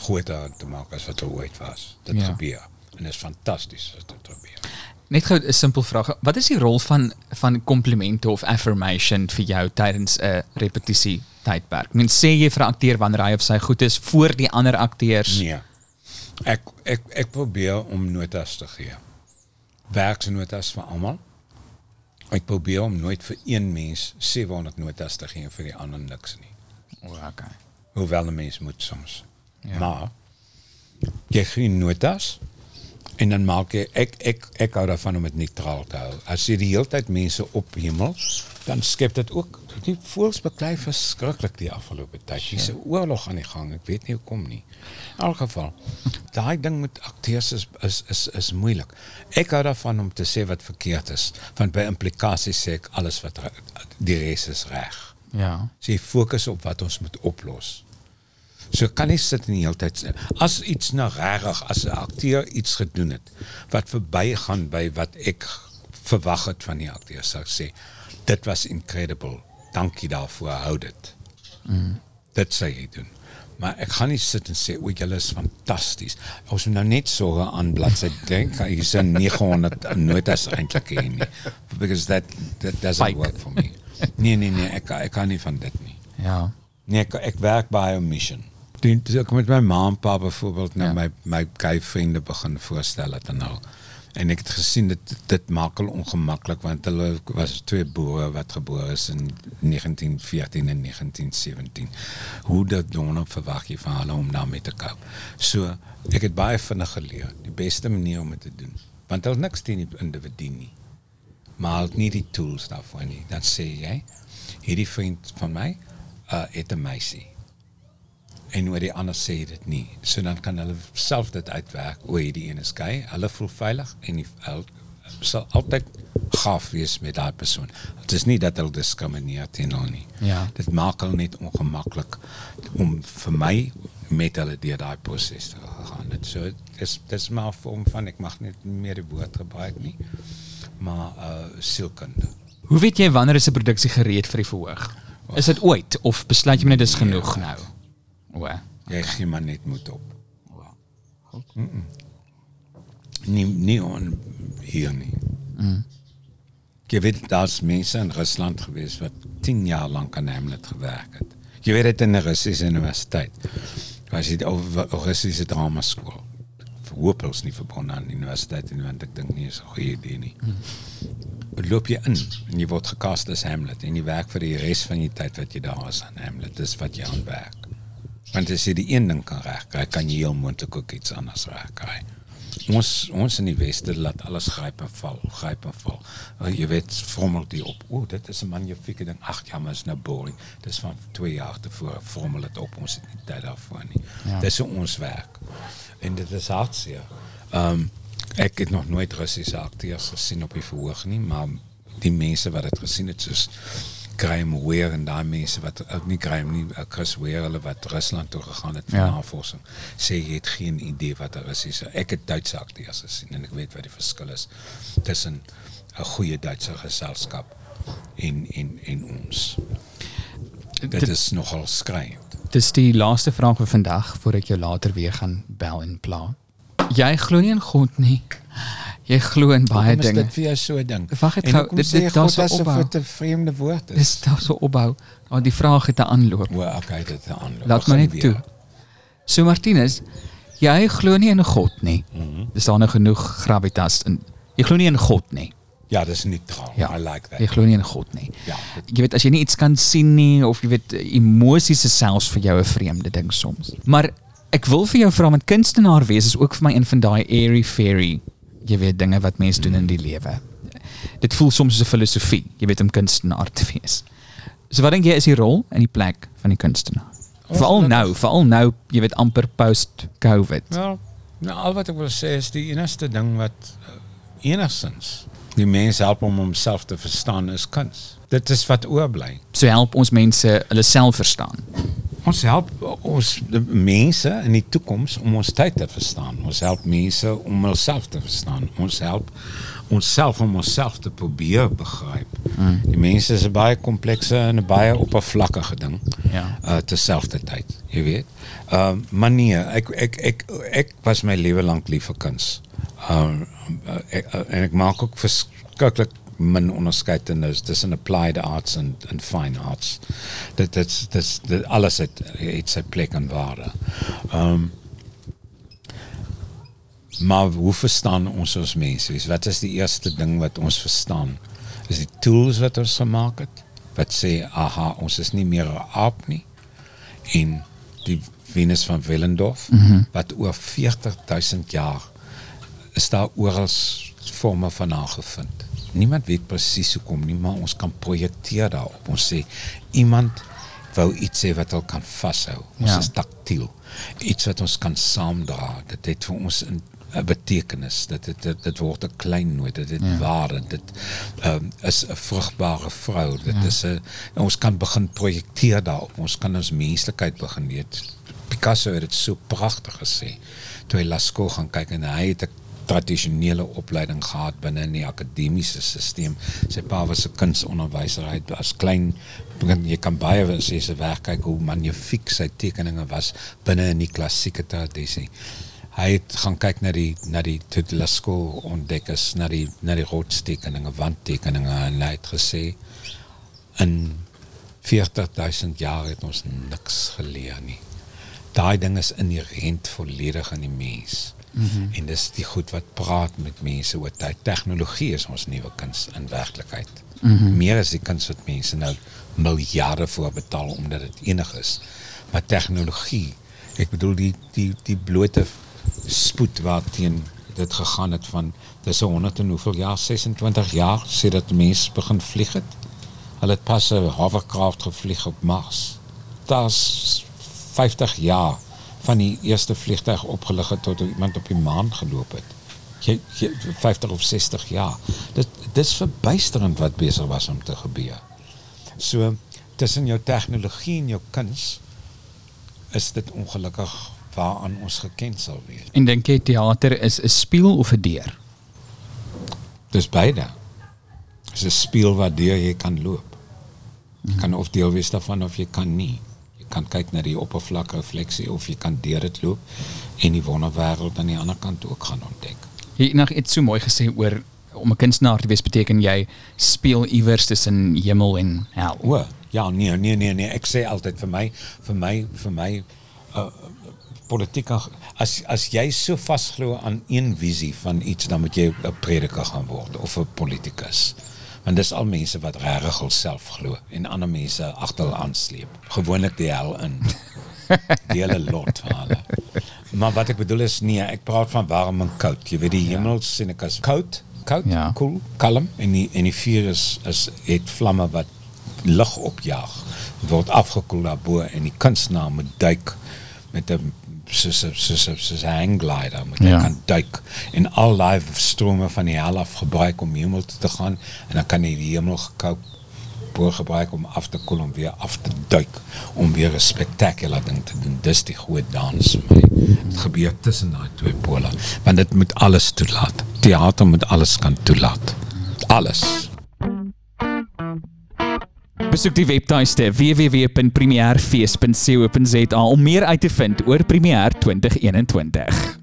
Speaker 3: groter te maak as wat hulle ooit was. Dit
Speaker 1: ja.
Speaker 3: gebeur. En is fantasties as dit gebeur.
Speaker 1: Net gou 'n simpel vraag. Wat is die rol van van komplimente of affirmation vir jou tydens 'n repetisie tydperk? Mens sê jy vir 'n akteur wanneer hy of sy goed is voor die ander akteurs.
Speaker 3: Nee. Ek ek ek probeer om notas te gee. Werksnotas vir almal. Ek probeer om nooit vir een mens 700 notas te gee en vir die ander niks nie.
Speaker 1: O, okay.
Speaker 3: Hoewel 'n mens moet soms.
Speaker 1: Ja.
Speaker 3: Ja. Maar jy gee notas en dan maak jy ek ek ek hou daarvan om dit neutraal te hou. As jy die hele tyd mense ophemel, dan skep dit ook die voels beklei verskriklik die afgelope tyd. Hier's 'n oorlog aan die gang. Ek weet nie hoekom nie. In elk geval, daai ding met akteurs is is is is moeilik. Ek hou daarvan om te sê wat verkeerd is, want by implikasies sê ek alles wat re- die res is reg.
Speaker 1: Ja.
Speaker 3: So jy fokus op wat ons moet oplos. So kan nie sit in die hele tyd sê, as iets nou regtig as 'n akteur iets gedoen het wat verbygaan by wat ek verwag het van die akteur sou ek sê dit was incredible. Dankie daarvoor. Hou dit. Mm. Dit sê jy doen. Maar ek gaan nie sit en sê o, julle is fantasties. Ons moet nou net so aan bladsy dink, hier's 'n 900 notas eintlik hier nie. Because that that doesn't work for me. Nee nee nee, ek ek kan nie van dit nie.
Speaker 1: Ja.
Speaker 3: Nee, ek, ek werk by 'n mission. Toe toe ek met my ma en pa byvoorbeeld nou
Speaker 1: Ja.
Speaker 3: my my gay vriende begin voorstel het en nou. En ek het gesien dit dit maak hulle ongemaklik want hulle was twee boere wat gebore is in 1914 en 1917. Hoe dat dan verwag jy van hulle om daarmee te koop? So, ek het baie vinnig geleer die beste manier om dit te doen. Want hulle niks teen die individu nie. Maar hulle het nie die tools daarvoor nie. Dan sê jy, hierdie vriend van my uh het 'n meisie en oor die ander sê dit nie. So dan kan hulle self dit uitwerk. O, hierdie is gay. Hulle voel veilig en die hulle sal altyd gaaf wees met daai persoon. Dit is nie dat hulle diskrimineer teen hulle nie.
Speaker 1: Ja.
Speaker 3: Dit maak hulle net ongemaklik om vir my met hulle deur daai proses te gaan. Dit so dis dis maar 'n vorm van ek mag net meer die woord gebruik nie. Maar uh sielkunde.
Speaker 1: Hoe weet jy wanneer is 'n produksie gereed vir die verhoog? Is dit ooit of besluit jy net dis genoeg nou? O.
Speaker 3: Jy gee maar net moed op. Mm-mm. Nie nie on hier nie. Mm. Jy weet daar's mense in Rusland gewees wat 10 jaar lank aan Hamlet gewerk het. Jy weet dit in 'n Russiese universiteit. Was dit over Russiese drama skool. Hoopels nie verbonden aan die universiteit nie, want ek dink nie is 'n goeie idee nie. Mm. Loop jy in en jy word gecast as Hamlet en jy werk vir die res van die tyd wat jy daar is aan Hamlet. Dis wat jy aan werk. Want as jy die een ding kan regkry, kan jy heel moontlik ook iets anders regkry. Ons ons in die weste laat alles gryp en val, gryp en val. Uh, jy weet, vormel die op. O, dit is 'n magnifieke ding. Ag, jammer, is nou boring. Dis van 2 jaar tevore vormel dit op. Ons het nie tyd daarvoor nie.
Speaker 1: Ja.
Speaker 3: Dis hoe ons werk. En dit is hartseer. Ehm um, ek het nog nooit Russiese akteurs gesien op die verhoog nie, maar die mense wat dit gesien het soos Graham Weir en daai mense wat ook nie Graham nie, uh, Chris Weir hulle wat Rusland toe gegaan het vir
Speaker 1: Ja.
Speaker 3: navorsing, sê jy het geen idee wat 'n Russiese. Ek het Duitse akteurs gesien en ek weet wat die verskil is tussen 'n goeie Duitse geselskap en en en ons. Dit is nogal skreiend.
Speaker 1: Dis die laaste vraag vir vandag voor ek jou later weer gaan bel en pla. Jy glo nie in God nie. Jy glo in baie
Speaker 3: is
Speaker 1: dinge.
Speaker 3: dit vir jou so 'n ding?
Speaker 1: Wag net gou, dit- dit- daar's 'n opbou.
Speaker 3: dit 'n vreemde woord is?
Speaker 1: Dis daar so opbou. Maar die vraag het 'n aanloop.
Speaker 3: O, okay, dit is aan.
Speaker 1: Laat my net toe. So Martinus, jy glo nie in 'n God nie.
Speaker 3: Mhm.
Speaker 1: Dis daar nou genoeg gravitas in. Jy glo nie in God nie.
Speaker 3: Ja, dis neutraal.
Speaker 1: Ja.
Speaker 3: I like that.
Speaker 1: Jy glo nie in God nie.
Speaker 3: Ja, dit,
Speaker 1: Jy weet as jy nie iets kan sien nie of jy weet emosies is selfs vir jou 'n vreemde ding soms. Maar ek wil vir jou vra met kunstenaar wees is ook vir my een van daai airy fairy jy weet dinge wat mense doen in die lewe. Dit voel soms soos 'n filosofie, jy weet om kunstenaar te wees. So wat dink jy is die rol en die plek van die kunstenaar? Veral nou, veral nou, jy weet amper post COVID.
Speaker 3: wel, nou al wat ek wil sê is die enigste ding wat uh, enigstens die mens help om homself te verstaan is kuns. Dit is wat oorbly.
Speaker 1: So help ons mense hulle self verstaan.
Speaker 3: Ons help ons die mense in die toekoms om ons tyd te verstaan. Ons help mense om hulself te verstaan. Ons help onsself om onsself te probeer begryp. Mm. Die mense is 'n baie komplekse en 'n baie oppervlakkige ding.
Speaker 1: Ja.
Speaker 3: Uh terselfdertyd, jy weet. Ehm uh, maar nee, ek ek ek ek was my lewe lank lief vir kuns. Ehm uh, uh, en ek maak ook verskriklik min onderskeid dus tussen applied arts en en fine arts. Dit dis dit alles het het sy plek en waarde. Ehm um, maar hoe verstaan ons ons mense? Wees, Wat is die eerste ding wat ons verstaan? Is die tools wat ons gemaak het wat sê aha, ons is nie meer 'n aap nie en die Venus van Willendorf mm -hmm. wat oor 40000 jaar is daar oral forme van haar gevind. Niemand weet presies hoekom nie, maar ons kan projekteer daarop. Ons sê iemand wou iets hê wat hulle kan vashou. Ons
Speaker 1: Ja.
Speaker 3: is taktiel. Iets wat ons kan saamdra. Dit het vir ons 'n 'n betekenis. Dit dit dit, dit word 'n klein noot. Dit het ja. waarde. Dit um, is 'n vrugbare vrou. Dit ja. is 'n ons kan begin projekteer daarop. Ons kan ons menslikheid begin weet. Picasso het dit so pragtig gesê toe hy Lascaux gaan kyk en hy het 'n tradisionele opleiding gehad binne in die akademiese stelsel. Sy pa was 'n kunstonderwyser. Hy het as klein jy kan baie as jy se werk kyk hoe magnifiek sy tekeninge was binne in die klassieke tradisie. Hy het gaan kyk na die na die toe Lascaux ontdek is na die na die rotstekeninge, wandtekeninge en hy het gesê in 40000 jaar het ons niks geleer nie. Daai ding is inherënt volledig in die mens. Mm -hmm. En dis die goed wat praat met mense oor tyd. Tegnologie is ons nuwe kuns in werklikheid. Mm -hmm. Meer as die kuns wat mense nou miljarde voor betaal omdat dit enig is. Maar tegnologie, ek bedoel die die die blote spoed waarteen dit gegaan het van dis 'n 100 en hoeveel jaar 26 jaar sedert mense begin vlieg het. Hulle het pas 'n hovercraft gevlieg op Mars. Daar's 50 jaar van die eerste vliegtuig opgelig het tot iemand op die maan geloop het. Jy, jy 50 of 60 jaar. Dit dis verbuisterend wat besig was om te gebeur. So tussen jou tegnologie en jou kuns is dit ongelukkig waaraan ons geken sal wees.
Speaker 1: En dink jy teater is 'n spieël of 'n deur?
Speaker 3: Dis beide. Dis 'n spieël waardeur jy kan loop. Jy kan of deel wees daarvan of jy kan nie. Kan kyk na die oppervlak refleksie of jy kan deur dit loop en die wonderwêreld aan die ander kant ook gaan ontdek.
Speaker 1: Jy het nog iets so mooi gesê oor om 'n kunstenaar te wees beteken jy speel iewers tussen hemel en hel.
Speaker 3: O, ja, nee, nee, nee, nee. Ek sê altyd vir my, vir my, vir my uh politiek as as jy so vasglo aan een visie van iets dan moet jy 'n prediker gaan word of 'n politikus. Want dis al mense wat regtig hulself glo en ander mense agter hulle aansleep. Gewoonlik die hel in. Die hele lot van hulle. Maar wat ek bedoel is nee, ek praat van warm en koud. Jy weet die hemel sien ek as koud, koud,
Speaker 1: Ja.
Speaker 3: koel, kalm en die en die vuur is is het vlamme wat lig opjaag. Word afgekoel daarbo en die kunstenaar moet duik met 'n soos 'n soos 'n soos 'n hang glider moet hy
Speaker 1: Ja.
Speaker 3: kan duik en al daai strome van die hel af gebruik om hemel toe te gaan en dan kan hy die hemel gekoop gebruik om af te koel om weer af te duik om weer 'n spectacular ding te doen. Dis die groot dans my. Dit gebeur tussen daai twee pole want dit moet alles toelaat. Theater moet alles kan toelaat. Alles.
Speaker 1: Besoek die webtuiste www.premierfees.co.za om meer uit te vind oor Premier 2021.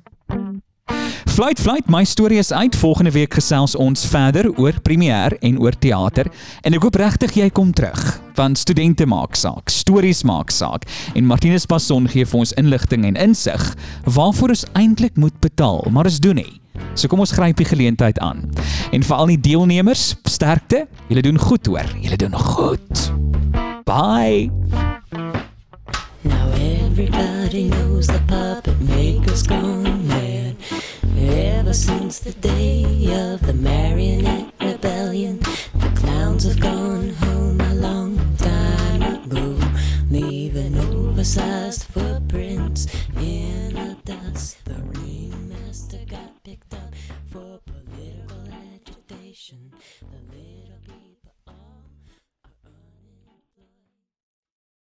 Speaker 1: Fluit fluit, my storie is uit. Volgende week gesels ons verder oor premier en oor teater en ek hoop regtig jy kom terug. Want studente maak saak, stories maak saak en Martinus Passon gee vir ons inligting en insig waarvoor ons eintlik moet betaal, maar ons doen nie. So kom ons gryp die geleentheid aan. En vir al die deelnemers, sterkte. Julle doen goed hoor. Julle doen goed. Bye.
Speaker 4: Now everybody knows the puppet maker's gone. ever since the day of the marionette rebellion. The clowns have gone home a long time ago, leaving oversized footprints.